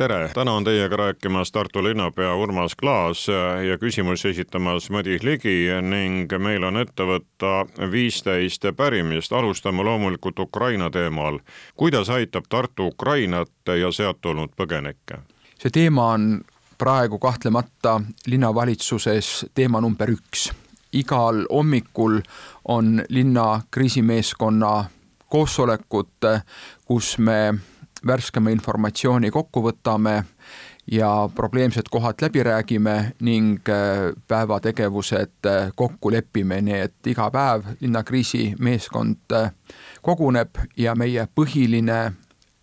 Tere, täna on teiega rääkimas Tartu linnapea Urmas Klaas ja küsimusi esitamas Madis Ligi ning meil on ette võtta viisteist pärimist. alustame loomulikult Ukraina teemal. kuidas aitab Tartu Ukrainat ja sealt tulnud põgenikke? see teema on praegu kahtlemata linnavalitsuses teema number üks. igal hommikul on linna kriisimeeskonna koosolekud, kus me värskema informatsiooni kokku võtame ja probleemsed kohad läbi räägime ning äh, päevategevused äh, kokku lepime, nii et iga päev linna kriisimeeskond äh, koguneb ja meie põhiline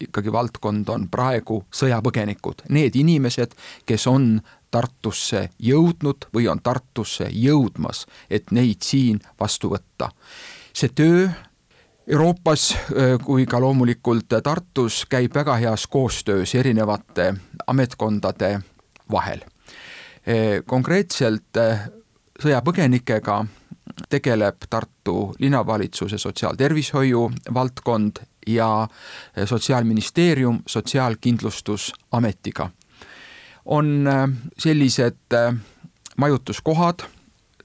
ikkagi valdkond on praegu sõjapõgenikud, need inimesed, kes on Tartusse jõudnud või on Tartusse jõudmas, et neid siin vastu võtta. see töö Euroopas kui ka loomulikult Tartus käib väga heas koostöös erinevate ametkondade vahel. Konkreetselt sõjapõgenikega tegeleb Tartu linnavalitsuse sotsiaaltervishoiu valdkond ja Sotsiaalministeerium Sotsiaalkindlustusametiga. on sellised majutuskohad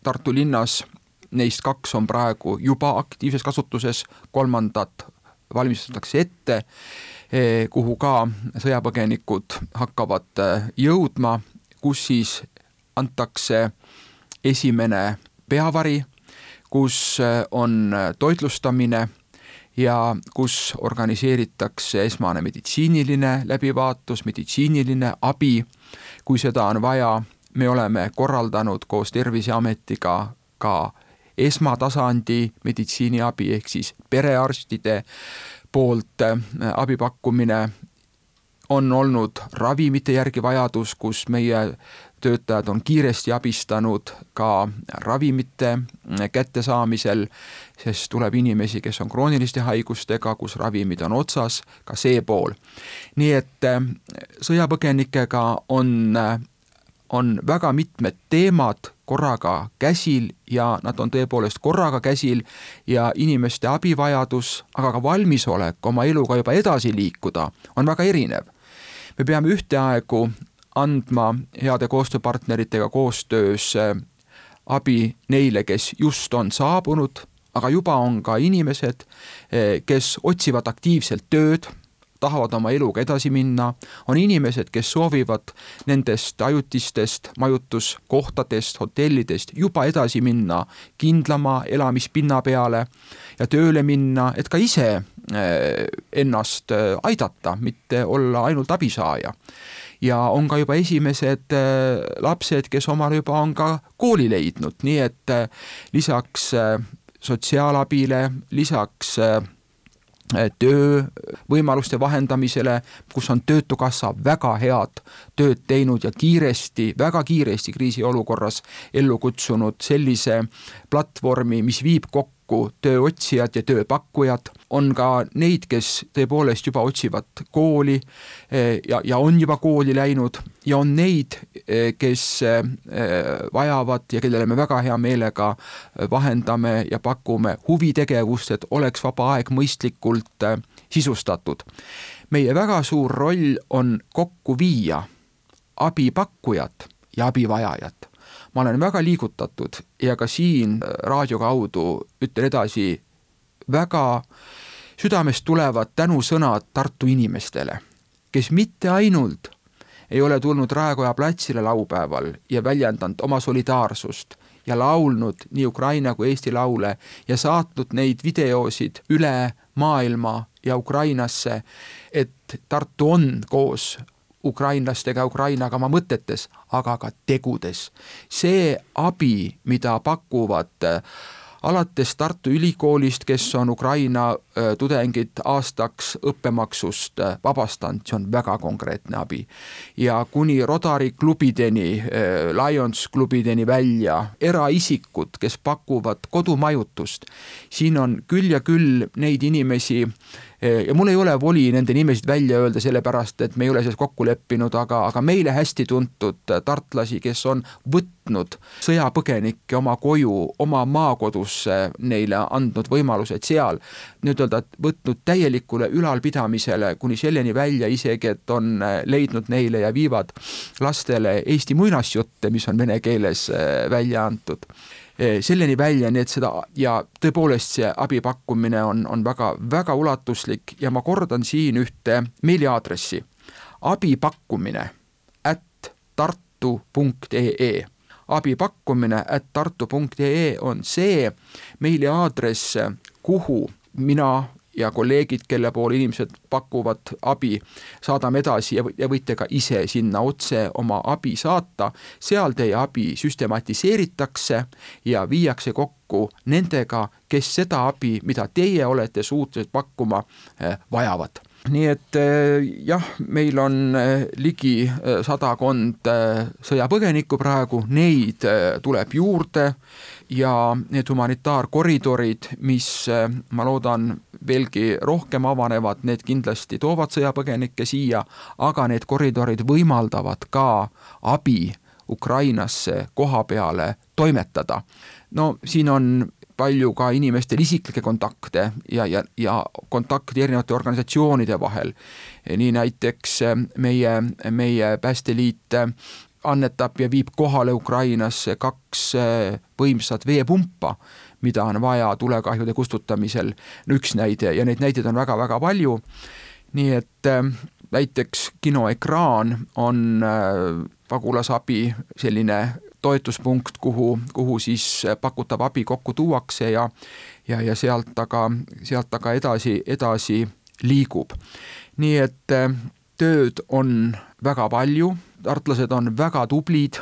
Tartu linnas neist kaks on praegu juba aktiivses kasutuses, kolmandat valmistatakse ette, eh, kuhu ka sõjapõgenikud hakkavad eh, jõudma, kus siis antakse esimene peavari, kus eh, on toitlustamine ja kus organiseeritakse esmane meditsiiniline läbivaatus, meditsiiniline abi, kui seda on vaja, me oleme korraldanud koos Terviseametiga ka esmatasandi meditsiiniabi ehk siis perearstide poolt äh, abi pakkumine, on olnud ravimite järgi vajadus, kus meie töötajad on kiiresti abistanud ka ravimite äh, kättesaamisel, sest tuleb inimesi, kes on krooniliste haigustega, kus ravimid on otsas, ka see pool. nii et äh, sõjapõgenikega on, on väga mitmed teemad korraga käsil ja nad on tõepoolest korraga käsil ja inimeste abivajadus, aga ka valmisolek oma eluga juba edasi liikuda on väga erinev. me peame ühtaegu andma heade koostööpartneritega koostöös äh, abi neile, kes just on saabunud, aga juba on ka inimesed, äh, kes otsivad aktiivselt tööd tahavad oma eluga edasi minna, on inimesed, kes soovivad nendest ajutistest majutuskohtadest, hotellidest juba edasi minna kindlama elamispinna peale ja tööle minna, et ka ise eh, ennast eh, aidata, mitte olla ainult abisaaja. Ja on ka juba esimesed eh, lapsed, kes omale juba on ka kooli leidnud, nii et lisaks sotsiaalabile, lisaks töövõimaluste vahendamisele, kus on Töötukassa väga head tööd teinud ja kiiresti, väga kiiresti kriisiolukorras ellu kutsunud sellise platvormi, mis viib kokku kokku tööotsijad ja tööpakkujad, on ka neid, kes tõepoolest juba otsivad kooli eh, ja, ja on juba kooli läinud. Ja on neid, eh, kes eh, vajavad ja kellele me väga hea meelega vahendame ja pakume huvitegevust, et oleks vaba aeg mõistlikult sisustatud. meie väga suur roll on kokku viia abipakkujat ja abivajajat ma olen väga liigutatud ja ka siin äh, raadio kaudu ütlen edasi väga südamest tulevad tänusõnad Tartu inimestele, kes mitte ainult ei ole tulnud Raekoja platsile laupäeval ja väljendanud oma solidaarsust ja laulnud nii Ukraina kui Eesti laule ja saatnud neid videosid üle maailma ja Ukrainasse, et Tartu on koos ukrainlastega, Ukrainaga oma mõtetes, aga ka tegudes. see abi, mida pakuvad äh, alates Tartu Ülikoolist, kes on Ukraina äh, tudengid aastaks õppemaksust äh, vabastanud, see on väga konkreetne abi. ja kuni Rodari klubideni, Lions klubideni välja, eraisikud, kes pakuvad kodumajutust, siin on küll ja küll neid inimesi, ja mul ei ole voli nende nimesid välja öelda, sellepärast et me ei ole selles kokku leppinud, aga, aga meile hästi tuntud tartlasi, kes on võtnud sõjapõgenikke oma koju, oma maakodusse, neile andnud võimalused seal nii-ütelda võtnud täielikule ülalpidamisele kuni selleni välja isegi, et on leidnud neile ja viivad lastele Eesti muinasjutte, mis on vene keeles välja antud. Eh, selleni välja, nii et seda ja tõepoolest see abi pakkumine on, on väga, väga ulatuslik ja ma kordan siin ühte meiliaadressi. abi pakkumine at tartu.ee abi pakkumine at tartu.ee on see meiliaadress, kuhu mina ja kolleegid, kelle poole inimesed pakuvad abi, saadame edasi ja, ja võite ka ise sinna otse oma abi saata, seal teie abi süstematiseeritakse ja viiakse kokku nendega, kes seda abi, mida teie olete suutelised pakkuma, eh, vajavad. Nii et eh, jah, meil on eh, ligi sadakond sõjapõgenikku praegu, neid tuleb juurde ja need humanitaarkoridorid, mis ma loodan, veelgi rohkem avanevad, need kindlasti toovad sõjapõgenikke siia, aga need koridorid võimaldavad ka abi Ukrainasse koha peale toimetada. no siin on palju ka inimestel isiklikke kontakte ja, ja, ja kontakte erinevate organisatsioonide vahel. nii näiteks äh, meie, meie Päästeliit äh, annetab ja viib kohale Ukrainasse kaks äh, võimsat veepumpa, mida on vaja tulekahjude kustutamisel, üks näide ja neid näiteid on väga-väga palju, nii et äh, näiteks kinoekraan on äh, pagulasabi selline toetuspunkt, kuhu, kuhu siis pakutav abi kokku tuuakse ja ja, ja sealt aga, sealt aga edasi, edasi liigub. nii et tööd on väga palju tartlased on väga tublid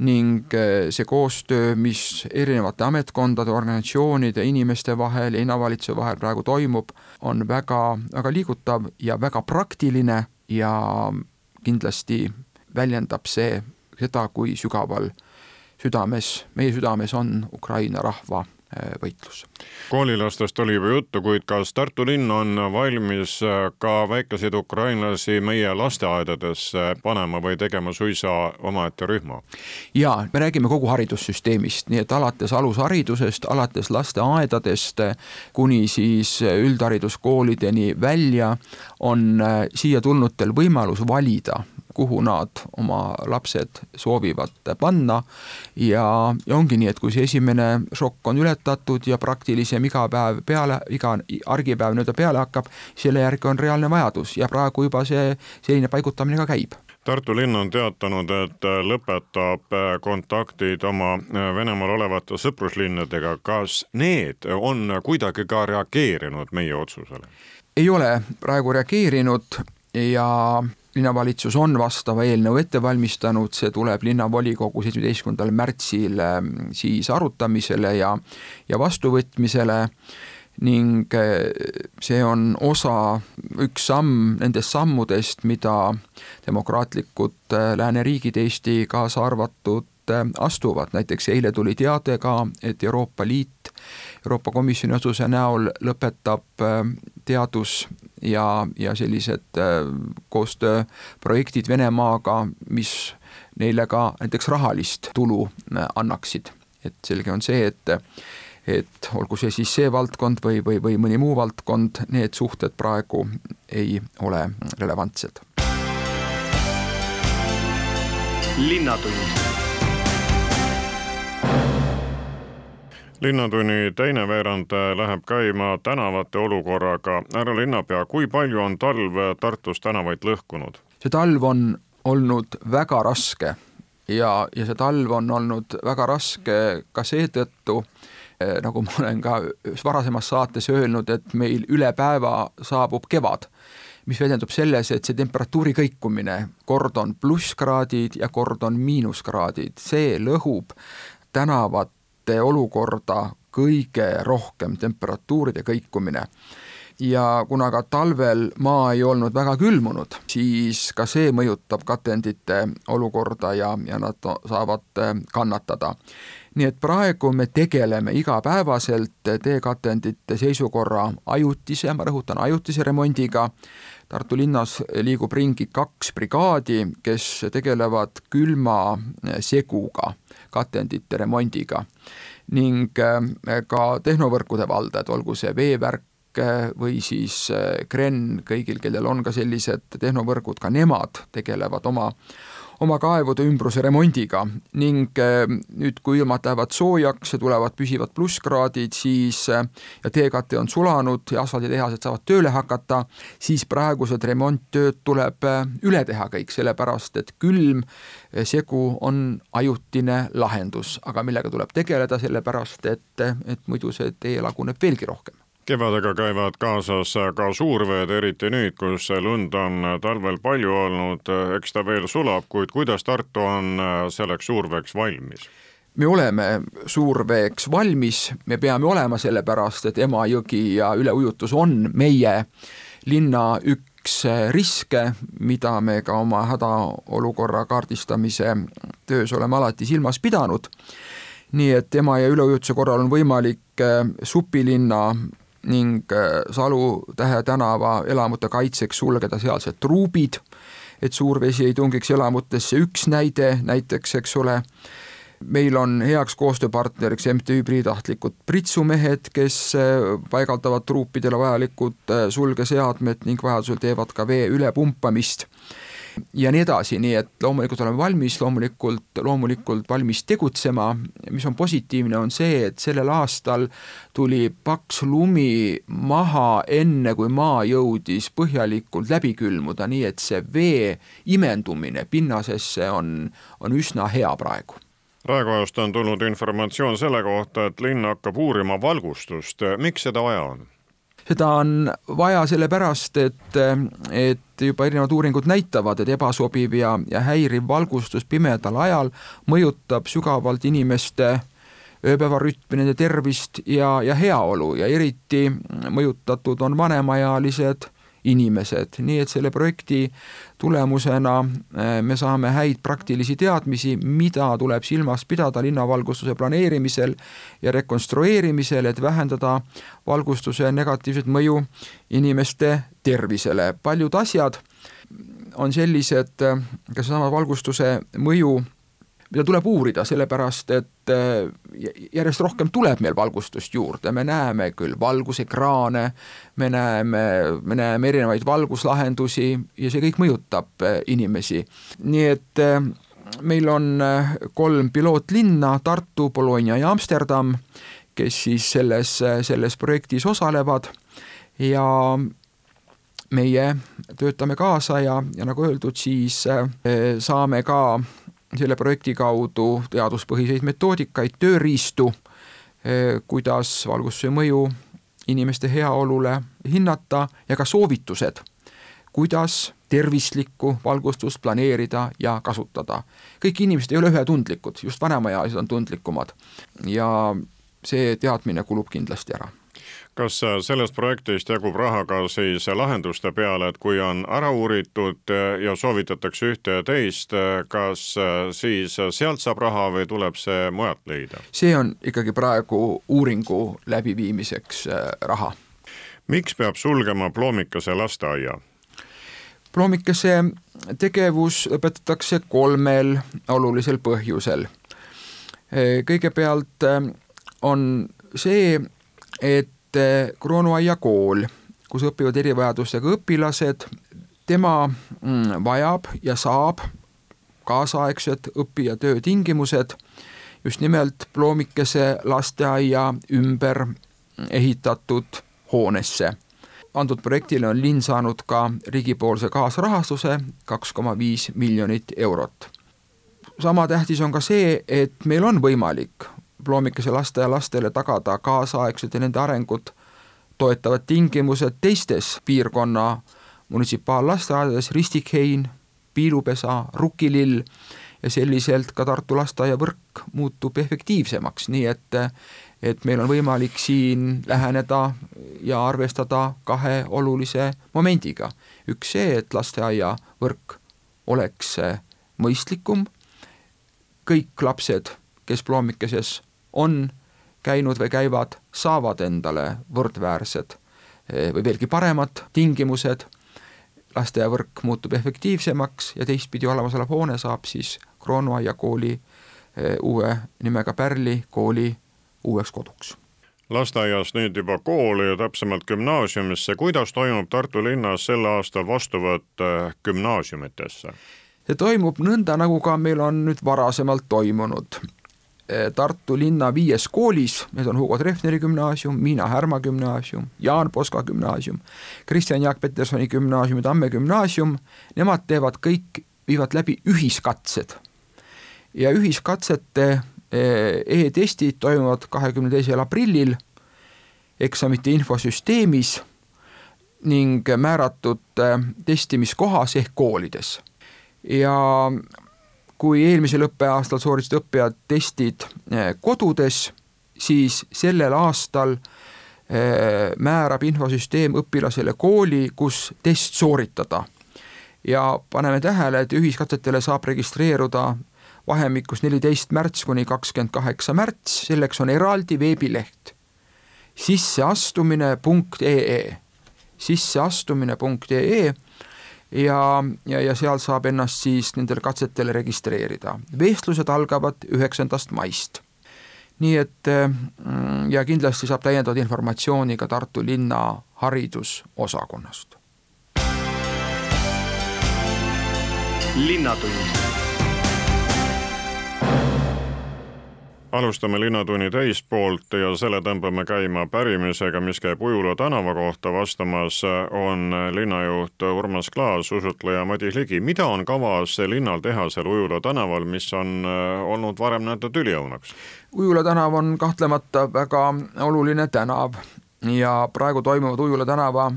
ning eh, see koostöö, mis erinevate ametkondade, organisatsioonide, inimeste vahel linnavalitsuse vahel praegu toimub, on väga, väga liigutav ja väga praktiline ja kindlasti väljendab see seda, kui sügaval südames, meie südames on Ukraina rahva võitlus. koolilastest oli juba juttu, kuid kas Tartu linn on valmis ka väikeseid ukrainlasi meie lasteaedadesse panema või tegema suisa omaette rühma? ja me räägime kogu haridussüsteemist, nii et alates alusharidusest, alates lasteaedadest kuni siis üldhariduskoolideni välja on äh, siia tulnutel võimalus valida kuhu nad oma lapsed soovivad panna. ja, ja ongi nii, et kui see esimene šokk on ületatud ja praktilisem iga päev peale, iga argipäev nii-öelda peale hakkab, selle järgi on reaalne vajadus ja praegu juba see selline paigutamine ka käib Tartu linn on teatanud, et lõpetab kontaktid oma Venemaal olevate sõpruslinnadega. kas need on kuidagi ka reageerinud meie otsusele? ei ole praegu reageerinud ja linnavalitsus on vastava eelnõu ette valmistanud, see tuleb linnavolikogu seitsmeteistkümnendal märtsil ähm, siis arutamisele ja, ja vastuvõtmisele ning äh, see on osa, üks samm nendest sammudest, mida demokraatlikud äh, lääneriigid, Eesti kaasa arvatud, äh, astuvad, näiteks eile tuli teade ka, et Euroopa Liit Euroopa Komisjoni otsuse näol lõpetab teadus- ja, ja sellised äh, koostööprojektid Venemaaga, mis neile ka näiteks rahalist tulu äh, annaksid. et selge on see, et et olgu see siis see valdkond või, või, või mõni muu valdkond, need suhted praegu ei ole relevantsed. linnatund linnatunni teine veerand läheb käima tänavate olukorraga. härra linnapea, kui palju on talv Tartus tänavaid lõhkunud? see talv on olnud väga raske ja, ja see talv on olnud väga raske ka seetõttu, eh, nagu ma olen ka ühes varasemas saates öelnud, et meil üle päeva saabub kevad, mis väljendub selles, et see temperatuuri kõikumine, kord on plusskraadid ja kord on miinuskraadid, see lõhub tänavad olukorda kõige rohkem, temperatuuride kõikumine. ja kuna ka talvel maa ei olnud väga külmunud, siis ka see mõjutab katendite olukorda ja, ja nad saavad äh, kannatada. nii et praegu me tegeleme igapäevaselt teekatendite seisukorra ajutise, ma rõhutan, ajutise remondiga, Tartu linnas liigub ringi kaks brigaadi, kes tegelevad külma seguga katendite remondiga. Ning äh, ka tehnovõrkude valdajad, olgu see veevärk, või siis Kren, kõigil, kellel on ka sellised tehnovõrgud, ka nemad tegelevad oma oma kaevude ümbruse remondiga ning äh, nüüd, kui ilmad lähevad soojaks ja tulevad püsivad plusskraadid, siis äh, ja teekate on sulanud ja asfalditehased saavad tööle hakata, siis praegused remonttööd tuleb üle teha kõik, sellepärast et külm segu on ajutine lahendus, aga millega tuleb tegeleda, sellepärast et, et muidu see tee laguneb veelgi rohkem kevadega käivad kaasas ka suurveed, eriti nüüd, kus lund on talvel palju olnud, eks ta veel sulab, kuid kuidas Tartu on selleks suurveeks valmis? me oleme suurveeks valmis, me peame olema, sellepärast et Emajõgi ja üleujutus on meie linna üks riske, mida me ka oma hädaolukorra kaardistamise töös oleme alati silmas pidanud. nii et Emajõe üleujutuse korral on võimalik supilinna ning äh, Salu-Tähe tänava elamute kaitseks sulgeda sealsed truubid, et suurvesi ei tungiks elamutesse, üks näide näiteks, eks ole, meil on heaks koostööpartneriks MTÜ Priitahtlikud pritsumehed, kes äh, paigaldavad truupidele vajalikud äh, sulgeseadmed ning vajadusel teevad ka vee ülepumpamist ja nii edasi, nii et loomulikult oleme valmis, loomulikult, loomulikult valmis tegutsema, mis on positiivne, on see, et sellel aastal tuli paks lumi maha enne, kui maa jõudis põhjalikult läbi külmuda, nii et see vee imendumine pinnasesse on, on üsna hea praegu. Raekojast on tulnud informatsioon selle kohta, et linn hakkab uurima valgustust, miks seda vaja on? Seda on vaja sellepärast, et, et juba erinevad uuringud näitavad, et ebasobiv ja, ja häiriv valgustus pimedal ajal mõjutab sügavalt inimeste ööpäevarütmi, nende tervist ja, ja heaolu. Ja eriti mõjutatud on vanemaealised inimesed, nii et selle projekti tulemusena eh, me saame häid praktilisi teadmisi, mida tuleb silmas pidada linnavalgustuse planeerimisel ja rekonstrueerimisel, et vähendada valgustuse negatiivset mõju inimeste tervisele. paljud asjad on sellised, eh, ka seesama valgustuse mõju mida tuleb uurida, sellepärast et äh, järjest rohkem tuleb meil valgustust juurde, me näeme küll valgusekraane, me näeme, me näeme erinevaid valguslahendusi ja see kõik mõjutab äh, inimesi. nii et äh, meil on kolm pilootlinna, Tartu, Bologna ja Amsterdam, kes siis selles, selles projektis osalevad ja meie töötame kaasa ja, ja nagu öeldud, siis saame ka selle projekti kaudu teaduspõhiseid metoodikaid, tööriistu, eh, kuidas valgustuse mõju inimeste heaolule hinnata ja ka soovitused, kuidas tervislikku valgustust planeerida ja kasutada. kõik inimesed ei ole ühetundlikud, just vanemaealised on tundlikumad ja see teadmine kulub kindlasti ära kas äh, sellest projektist jagub raha ka siis lahenduste peale, et kui on ära uuritud äh, ja soovitatakse ühte ja teist, äh, kas siis sealt saab raha või tuleb see mujalt leida? see on ikkagi praegu uuringu läbiviimiseks raha. miks peab sulgema Ploomikese lasteaia? Ploomikese tegevus lõpetatakse kolmel olulisel põhjusel. kõigepealt on see, et Kroonuaia kool, kus õpivad erivajadustega õpilased, tema mm, vajab ja saab kaasaegsed õpi- ja töötingimused just nimelt Ploomikese lasteaia ümber ehitatud hoonesse. antud projektile on linn saanud ka riigipoolse kaasrahastuse kaks koma viis miljonit eurot. sama tähtis on ka see, et meil on võimalik loomikese lasteaia lastele tagada kaasaegsed ja nende arengut toetavad tingimused teistes piirkonna munitsipaallasteaedades, Ristikhein, Piilupesa, Rukkilill ja selliselt ka Tartu lasteaiavõrk muutub efektiivsemaks, nii et et meil on võimalik siin läheneda ja arvestada kahe olulise momendiga. üks see, et lasteaiavõrk oleks mõistlikum, kõik lapsed, kes Ploomikeses on käinud või käivad, saavad endale võrdväärsed eh, või veelgi paremad tingimused, lasteaiavõrk muutub efektiivsemaks ja teistpidi olemasolev hoone saab siis Kroonuaia kooli eh, uue nimega Pärli kooli uueks koduks lasteaiast nüüd juba kooli ja täpsemalt gümnaasiumisse, kuidas toimub Tartu linnas sel aastal vastuvõtt eh, gümnaasiumitesse? see toimub nõnda, nagu ka meil on nüüd varasemalt toimunud. Eh, Tartu linna viies koolis, need on Hugo Treffneri gümnaasium, Miina Härma gümnaasium, Jaan Poska gümnaasium, Kristjan Jaak Petersoni gümnaasium ja Tamme gümnaasium, nemad teevad kõik, viivad läbi ühiskatsed. ja ühiskatsete eh, e-testid toimuvad kahekümne teisel aprillil eksamite infosüsteemis ning määratud eh, testimiskohas ehk koolides. ja kui eelmisel õppeaastal sooritasid õppijad testid eh, kodudes, siis sellel aastal eh, määrab infosüsteem õpilasele kooli, kus test sooritada. ja paneme tähele, et ühiskatsetele saab registreeruda vahemikus neliteist märts kuni kakskümmend kaheksa märts, selleks on eraldi veebileht. Sisseastumine.ee, sisseastumine.ee ja, ja, ja seal saab ennast siis nendele katsetele registreerida. vestlused algavad üheksandast maist. nii et mm, ja kindlasti saab täiendavat informatsiooni ka Tartu linna haridusosakonnast. linnatund alustame Linnatunni teist poolt ja selle tõmbame käima pärimisega, mis käib Ujula tänava kohta. vastamas on linnajuht Urmas Klaas, usutleja Madis Ligi. mida on kavas linnal teha seal Ujula tänaval, mis on äh, olnud varem näidatud üliõunaks? Ujula tänav on kahtlemata väga oluline tänav ja praegu toimuvad Ujula tänava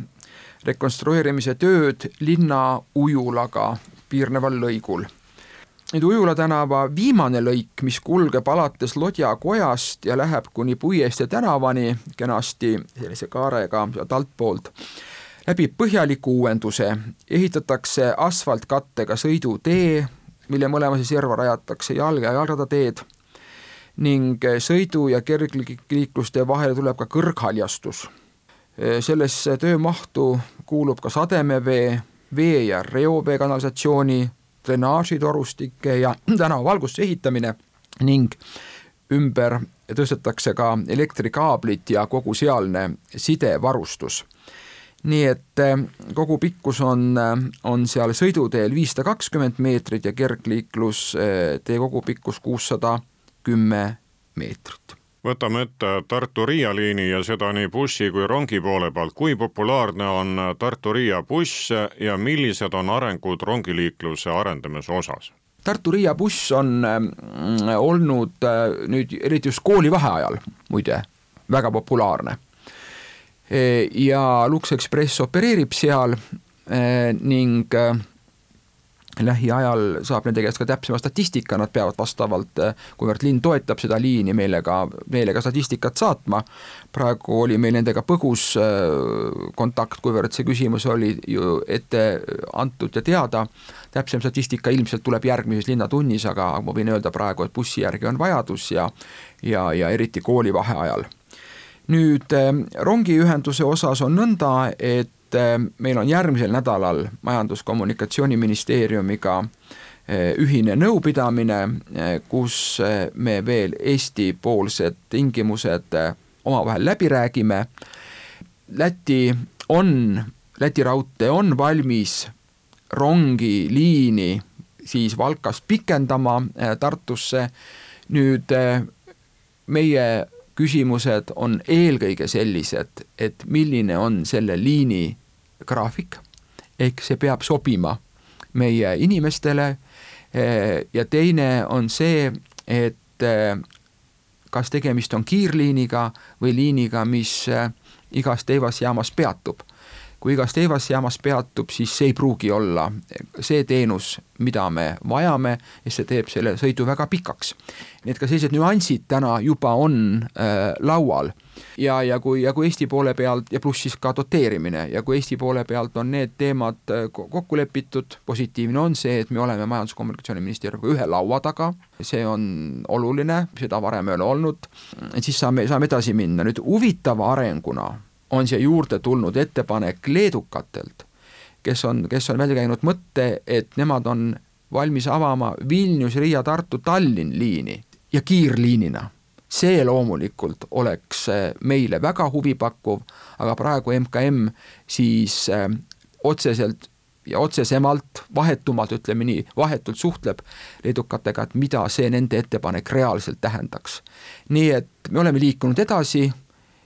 rekonstrueerimise tööd linna ujulaga piirneval lõigul nüüd Ujula tänava viimane lõik, mis kulgeb alates Lodja kojast ja läheb kuni Puiestee tänavani kenasti sellise kaarega sealt altpoolt, läbib põhjaliku uuenduse, ehitatakse asfaltkattega sõidutee, mille mõlema serva rajatakse jalg- ja jalgrattateed ning sõidu- ja kergliikluste vahele tuleb ka kõrghaljastus. sellesse töömahtu kuulub ka sademevee, vee- ja reovee kanalisatsiooni drenaažitorustike ja tänavavalgustuse ehitamine ning ümber tõstetakse ka elektrikaablid ja kogu sealne sidevarustus. nii et eh, kogu pikkus on, eh, on seal sõiduteel viissada kakskümmend meetrit ja kergliiklustee kogupikkus kuussada kümme meetrit võtame ette Tartu-Riia liini ja seda nii bussi kui rongi poole pealt. kui populaarne on Tartu-Riia buss ja millised on arengud rongiliikluse arendamise osas? Tartu-Riia buss on mm, olnud äh, nüüd eriti just koolivaheajal muide väga populaarne. E, ja Lux Express opereerib seal e, ning äh, lähiajal saab nende käest ka täpsema statistika, nad peavad vastavalt, eh, kuivõrd linn toetab seda liini, meile ka, meile ka statistikat saatma. praegu oli meil nendega põgus eh, kontakt, kuivõrd see küsimus oli ju ette antud ja teada. täpsem statistika ilmselt tuleb järgmises linnatunnis, aga ma võin öelda praegu, et bussi järgi on vajadus ja, ja, ja eriti koolivaheajal. nüüd eh, rongiühenduse osas on nõnda, et et äh, meil on järgmisel nädalal Majandus-Kommunikatsiooniministeeriumiga äh, ühine nõupidamine, äh, kus me veel Eesti-poolsed tingimused omavahel läbi räägime. Läti on, Läti raudtee on valmis rongiliini siis Valkast pikendama Tartusse. nüüd meie küsimused on eelkõige sellised, et milline on selle liini graafik, ehk see peab sobima meie inimestele eh, ja teine on see, et eh, kas tegemist on kiirliiniga või liiniga, mis eh, igas teivasjaamas peatub. Kui igas teevasjaamas peatub, siis see ei pruugi olla see teenus, mida me vajame ja see teeb selle sõidu väga pikaks. nii et ka sellised nüansid täna juba on äh, laual. Ja, ja kui, ja kui Eesti poole pealt ja pluss siis ka doteerimine ja kui Eesti poole pealt on need teemad äh, kokku lepitud, positiivne on see, et me oleme Majandus- ja Kommunikatsiooniministeeriumiga ühe laua taga, see on oluline, seda varem ei ole olnud, siis saame, saame edasi minna, nüüd huvitava arenguna on siia juurde tulnud ettepanek leedukatelt, kes on, kes on välja käinud mõtte, et nemad on valmis avama Vilnius, Riia, Tartu, Tallinn liini ja kiirliinina see loomulikult oleks äh, meile väga huvipakkuv, aga praegu MKM siis äh, otseselt ja otsesemalt, vahetumalt, ütleme nii, vahetult suhtleb leedukatega, et mida see nende ettepanek reaalselt tähendaks. nii et me oleme liikunud edasi,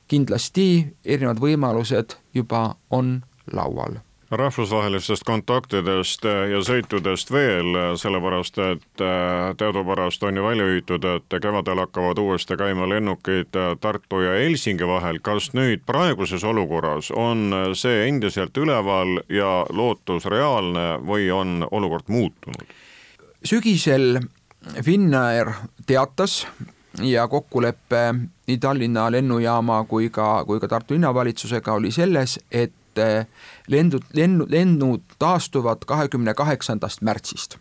kindlasti erinevad võimalused juba on laual rahvusvahelistest kontaktidest ja sõitudest veel, sellepärast et äh, teadupärast on ju välja hüütud, et kevadel hakkavad uuesti käima lennukid äh, Tartu ja Helsingi vahel. kas nüüd praeguses olukorras on see endiselt üleval ja lootus reaalne või on olukord muutunud? sügisel Finnair teatas ja kokkulepe nii Tallinna lennujaama kui ka, kui ka Tartu linnavalitsusega oli selles, et et lendud, lennu, lennud taastuvad kahekümne kaheksandast märtsist.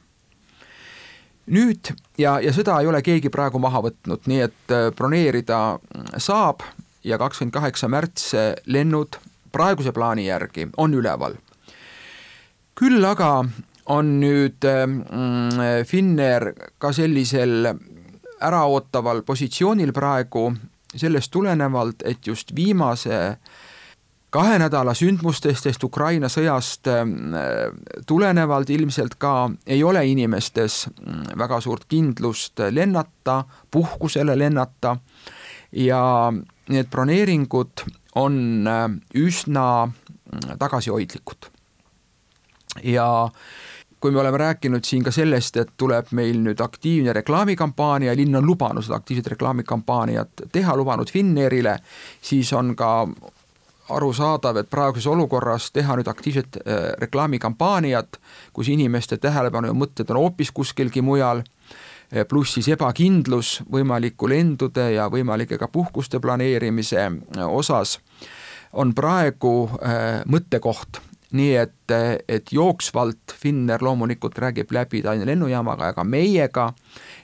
nüüd ja, ja seda ei ole keegi praegu maha võtnud, nii et äh, broneerida saab ja kakskümmend kaheksa märts lennud praeguse plaani järgi on üleval. küll aga on nüüd äh, Finnair ka sellisel äraootaval positsioonil praegu sellest tulenevalt, et just viimase äh, kahe nädala sündmustest, sest Ukraina sõjast äh, tulenevalt ilmselt ka ei ole inimestes mm, väga suurt kindlust lennata, puhkusele lennata ja need broneeringud on äh, üsna mm, tagasihoidlikud. ja kui me oleme rääkinud siin ka sellest, et tuleb meil nüüd aktiivne reklaamikampaania, linn on lubanud seda aktiivset reklaamikampaaniat teha, lubanud Finnairile, siis on ka arusaadav, et praeguses olukorras teha nüüd aktiivset äh, reklaamikampaaniat, kus inimeste tähelepanu ja mõtted on hoopis kuskilgi mujal, äh, pluss siis ebakindlus võimaliku lendude ja võimalike ka puhkuste planeerimise äh, osas, on praegu mõttekoht nii et, et jooksvalt Finnair loomulikult räägib läbi Tallinna lennujaamaga ja ka meiega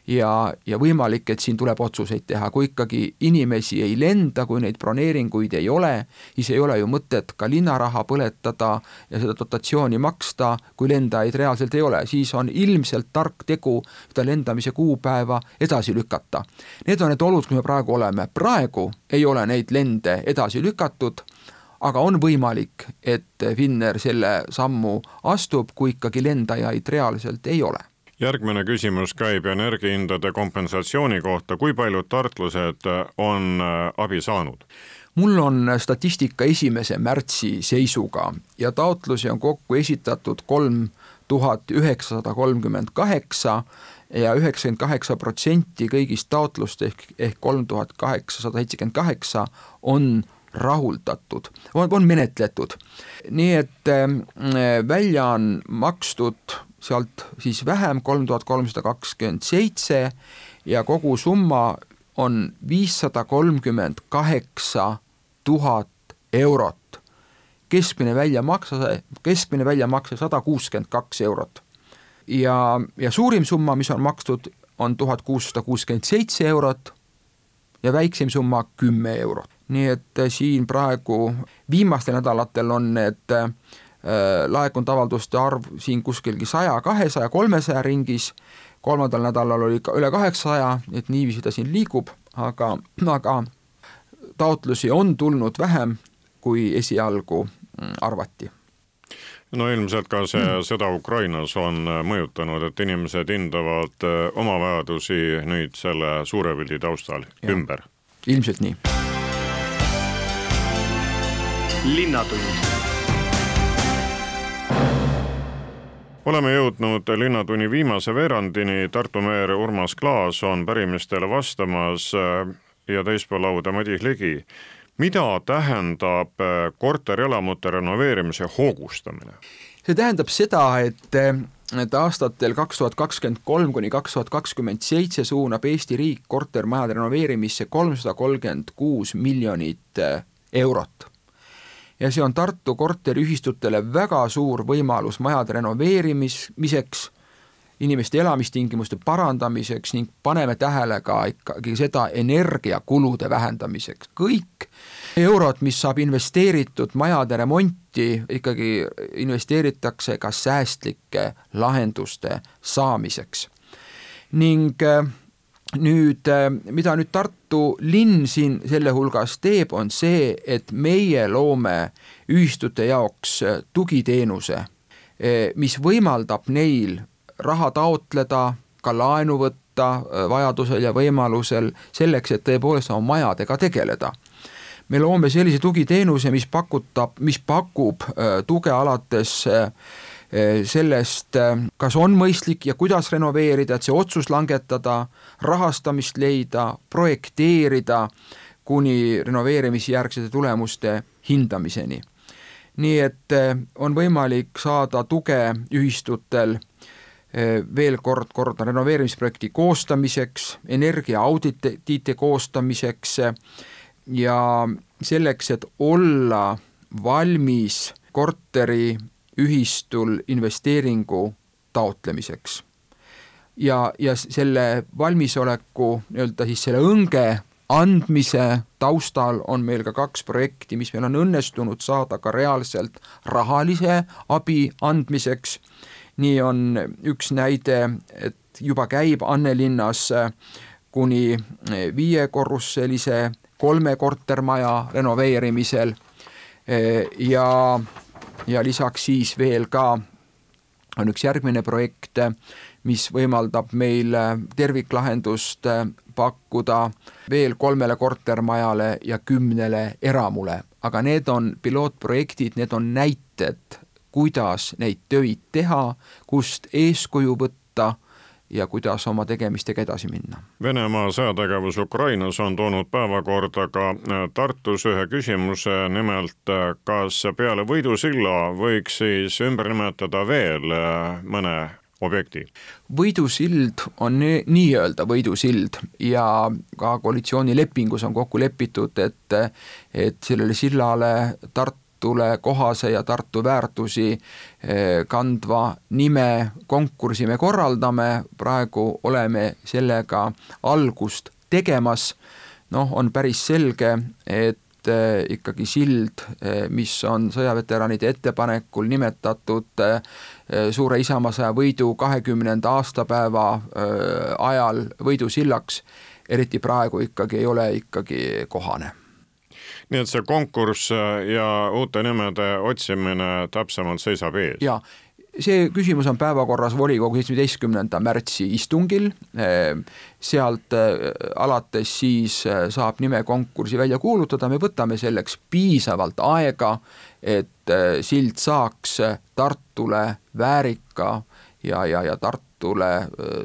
ja, ja võimalik, et siin tuleb otsuseid teha, kui ikkagi inimesi ei lenda, kui neid broneeringuid ei ole, siis ei ole ju mõtet ka linnaraha põletada ja seda dotatsiooni maksta, kui lendajaid reaalselt ei ole, siis on ilmselt tark tegu seda lendamise kuupäeva edasi lükata. Need on need olud, kus me praegu oleme, praegu ei ole neid lende edasi lükatud aga on võimalik, et Finnair selle sammu astub, kui ikkagi lendajaid reaalselt ei ole järgmine küsimus käib energiahindade kompensatsiooni kohta, kui paljud tartlased on äh, abi saanud? mul on statistika esimese märtsi seisuga ja taotlusi on kokku esitatud kolm tuhat üheksasada kolmkümmend kaheksa ja üheksakümmend kaheksa protsenti kõigist taotlust ehk, ehk kolm tuhat kaheksasada seitsekümmend kaheksa on rahuldatud, on, on menetletud. nii et äh, välja on makstud sealt siis vähem, kolm tuhat kolmsada kakskümmend seitse ja kogu summa on viissada kolmkümmend kaheksa tuhat eurot. keskmine väljamakse, keskmine väljamakse sada kuuskümmend kaks eurot. ja, ja suurim summa, mis on makstud, on tuhat kuussada kuuskümmend seitse eurot ja väikseim summa kümme eurot. Nii et äh, siin praegu viimastel nädalatel on need äh, laekunud avalduste arv siin kuskilgi saja, kahesaja, kolmesaja ringis, kolmandal nädalal oli ka üle kaheksasaja, et niiviisi ta siin liigub, aga, aga taotlusi on tulnud vähem, kui esialgu mm, arvati no ilmselt ka see mm. sõda Ukrainas on äh, mõjutanud, et inimesed hindavad oma vajadusi nüüd selle suure pildi taustal ja. ümber. ilmselt nii linnatund. oleme jõudnud Linnatunni viimase veerandini, Tartu meer Urmas Klaas on pärimistele vastamas äh, ja teispool lauda Madis Ligi. Mida tähendab korterelamute renoveerimise hoogustamine? see tähendab seda, et et aastatel kaks tuhat kakskümmend kolm kuni kaks tuhat kakskümmend seitse suunab Eesti riik kortermajade renoveerimisse kolmsada kolmkümmend kuus miljonit eurot ja see on Tartu korteriühistutele väga suur võimalus majade renoveerimiseks, inimeste elamistingimuste parandamiseks ning paneme tähele ka ikkagi seda energiakulude vähendamiseks, kõik eurod, mis saab investeeritud majade remonti, ikkagi investeeritakse ka säästlike lahenduste saamiseks. ning äh, nüüd, äh, mida nüüd Tartu linn siin selle hulgas teeb, on see, et meie loome ühistute jaoks äh, tugiteenuse, mis võimaldab neil raha taotleda, ka laenu võtta vajadusel ja võimalusel selleks, et tõepoolest oma majadega tegeleda me loome sellise tugiteenuse, mis pakutab, mis pakub tuge alates äh, sellest, kas on mõistlik ja kuidas renoveerida, et see otsus langetada, rahastamist leida, projekteerida, kuni renoveerimisjärgsete tulemuste hindamiseni. nii et on võimalik saada tuge ühistutel veel kord, kordan, renoveerimisprojekti koostamiseks, energiaauditite koostamiseks ja selleks, et olla valmis korteri ühistul investeeringu taotlemiseks. ja, ja selle valmisoleku nii-öelda siis selle õnge andmise taustal on meil ka kaks projekti, mis meil on õnnestunud saada ka reaalselt rahalise abi andmiseks. Nii on üks näide, et juba käib Annelinnas kuni viiekorruselise kolme kortermaja renoveerimisel. Ja ja lisaks siis veel ka on üks järgmine projekt, mis võimaldab meil terviklahendust pakkuda veel kolmele kortermajale ja kümnele eramule, aga need on pilootprojektid, need on näited, kuidas neid töid teha, kust eeskuju võtta ja kuidas oma tegemistega edasi minna. Venemaa sõjategevus Ukrainas on toonud päevakorda ka äh, Tartus ühe küsimuse, nimelt äh, kas peale Võidusilla võiks siis ümber nimetada veel äh, mõne objekti? võidusild on nii-öelda võidusild ja ka koalitsioonilepingus on kokku lepitud, et et sellele sillale Tartu Tartule kohase ja Tartu väärtusi eh, kandva nime konkursi me korraldame, praegu oleme sellega algust tegemas, noh, on päris selge, et eh, ikkagi sild, eh, mis on sõjaveteranide ettepanekul nimetatud suure Isamaasõja võidu kahekümnenda aastapäeva ajal võidusillaks, eriti praegu ikkagi ei ole ikkagi kohane nii et see konkurss ja uute nimede otsimine täpsemalt seisab ees? jaa, see küsimus on päevakorras volikogu seitsmeteistkümnenda märtsi istungil, äh, sealt äh, alates siis saab nimekonkursi välja kuulutada, me võtame selleks piisavalt aega, et sild saaks Tartule väärika ja, ja, ja Tartule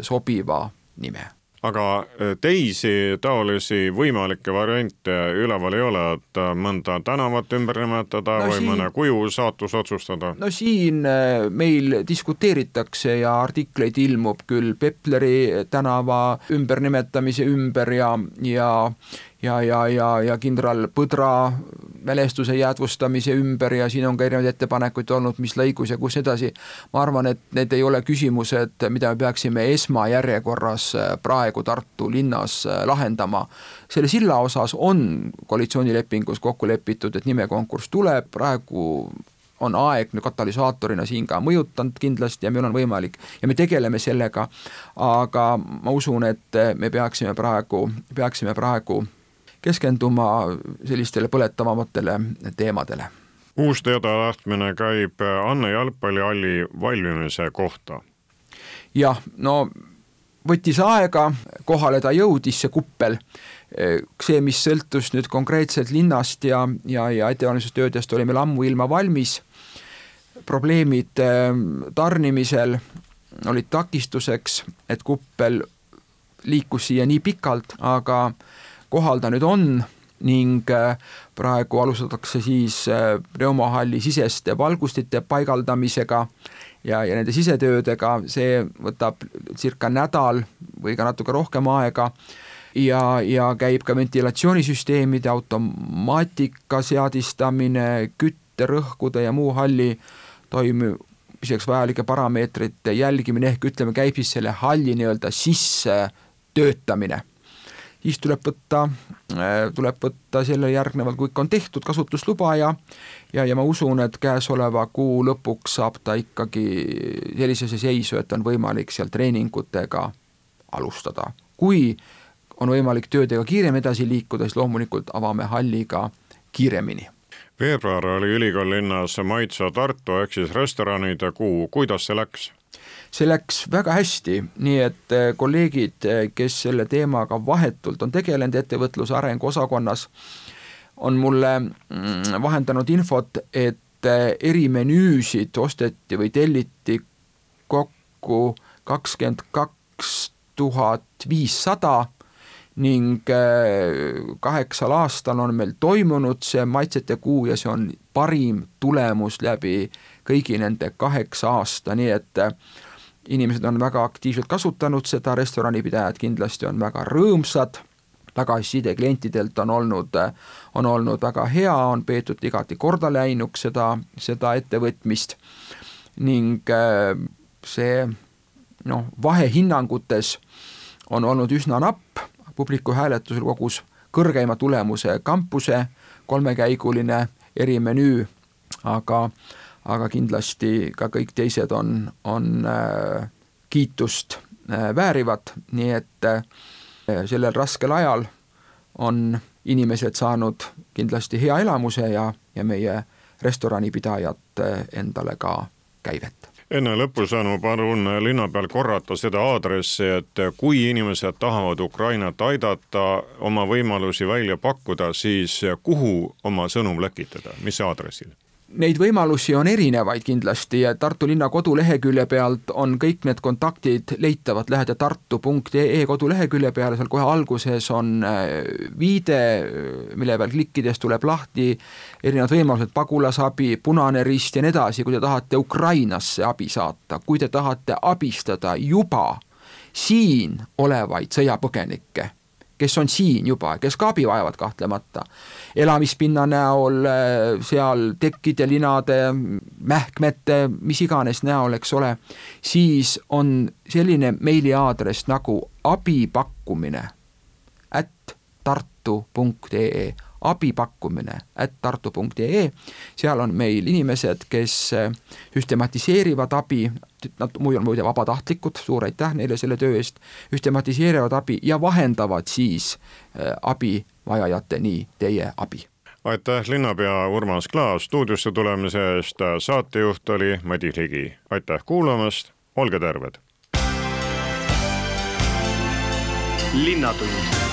sobiva nime aga äh, teisi taolisi võimalikke variante üleval ei ole, et äh, mõnda tänavat ümber nimetada no või siin, mõne kuju saatus otsustada? no siin äh, meil diskuteeritakse ja artikleid ilmub küll Pepleri tänava ümbernimetamise ümber ja, ja ja, ja, ja, ja kindral Põdra mälestuse jäädvustamise ümber ja siin on ka erinevaid ettepanekuid olnud, mis lõigus ja kus edasi. ma arvan, et need ei ole küsimused, mida me peaksime esmajärjekorras äh, praegu Tartu linnas äh, lahendama. selle silla osas on koalitsioonilepingus kokku lepitud, et nimekonkurss tuleb, praegu on aeg katalüsaatorina siin ka mõjutanud kindlasti ja meil on võimalik ja me tegeleme sellega, aga ma usun, et me peaksime praegu, peaksime praegu keskenduma sellistele põletavamatele teemadele. uus teadalähtmine käib Anne jalgpallihalli valmimise kohta. jah, no võttis aega, kohale ta jõudis, see kuppel, see, mis sõltus nüüd konkreetselt linnast ja, ja, ja ettevalmistustöödest oli meil ammuilma valmis, probleemid ehm, tarnimisel olid takistuseks, et kuppel liikus siia nii pikalt, aga kohal ta nüüd on ning praegu alustatakse siis reumahalli siseste valgustite paigaldamisega ja, ja nende sisetöödega, see võtab circa nädal või ka natuke rohkem aega ja, ja käib ka ventilatsioonisüsteemide automaatika seadistamine, kütterõhkude ja muu halli toimimiseks vajalike parameetrite jälgimine, ehk ütleme, käib siis selle halli nii-öelda sisse töötamine siis tuleb võtta, tuleb võtta selle järgnevalt, kui ikka on tehtud kasutusluba ja ja, ja ma usun, et käesoleva kuu lõpuks saab ta ikkagi sellisesse seisu, et on võimalik seal treeningutega alustada. kui on võimalik töödega kiiremini edasi liikuda, siis loomulikult avame halli ka kiiremini veebruar oli ülikool-linnas Maitsa Tartu ehk siis restoranide kuu, kuidas see läks? See läks väga hästi, nii et eh, kolleegid, eh, kes selle teemaga vahetult on tegelenud ettevõtluse arengu osakonnas, on mulle mm, vahendanud infot, et eh, erimenüüsid osteti või telliti kokku kakskümmend kaks tuhat viissada ning kaheksal aastal on meil toimunud see maitsete kuu ja see on parim tulemus läbi kõigi nende kaheksa aasta, nii et inimesed on väga aktiivselt kasutanud seda, restoranipidajad kindlasti on väga rõõmsad, tagasiside klientidelt on olnud, on olnud väga hea, on peetud igati korda läinuks seda, seda ettevõtmist. Ning äh, see noh, vahehinnangutes on olnud üsna napp, publiku hääletusel kogus kõrgeima tulemuse kampuse kolmekäiguline erimenüü, aga aga kindlasti ka kõik teised on, on äh, kiitust äh, väärivad, nii et äh, sellel raskel ajal on inimesed saanud kindlasti hea elamuse ja, ja meie restoranipidajad endale ka käivet. Enne lõpusõnu palun linnapeal korrata seda aadressi, et kui inimesed tahavad Ukrainat aidata, oma võimalusi välja pakkuda, siis kuhu oma sõnum läkitada, mis aadressil? Neid võimalusi on erinevaid kindlasti ja Tartu linna kodulehekülje pealt on kõik need kontaktid leitavad, lähed tartu.ee kodulehekülje peale, seal kohe alguses on äh, viide, mille peal klikkides tuleb lahti erinevad võimalused, pagulasabi, Punane Rist ja nii edasi, kui te tahate Ukrainasse abi saata, kui te tahate abistada juba siin olevaid sõjapõgenikke kes on siin juba, kes ka abi vajavad kahtlemata. elamispinna näol, äh, seal tekkide, linade, mähkmete, mis iganes näol, eks ole, siis on selline meiliaadress nagu abipakkumine at tartu.ee abi pakkumine at tartu.ee, seal on meil inimesed, kes äh, süstematiseerivad abi, nad muidu on muide vabatahtlikud, suur aitäh neile selle töö eest, süstematiseerivad abi ja vahendavad siis äh, abivajajateni teie abi aitäh, linnapea Urmas Klaas stuudiosse tulemise eest, saatejuht oli Madis Ligi. aitäh kuulamast, olge terved! linnatund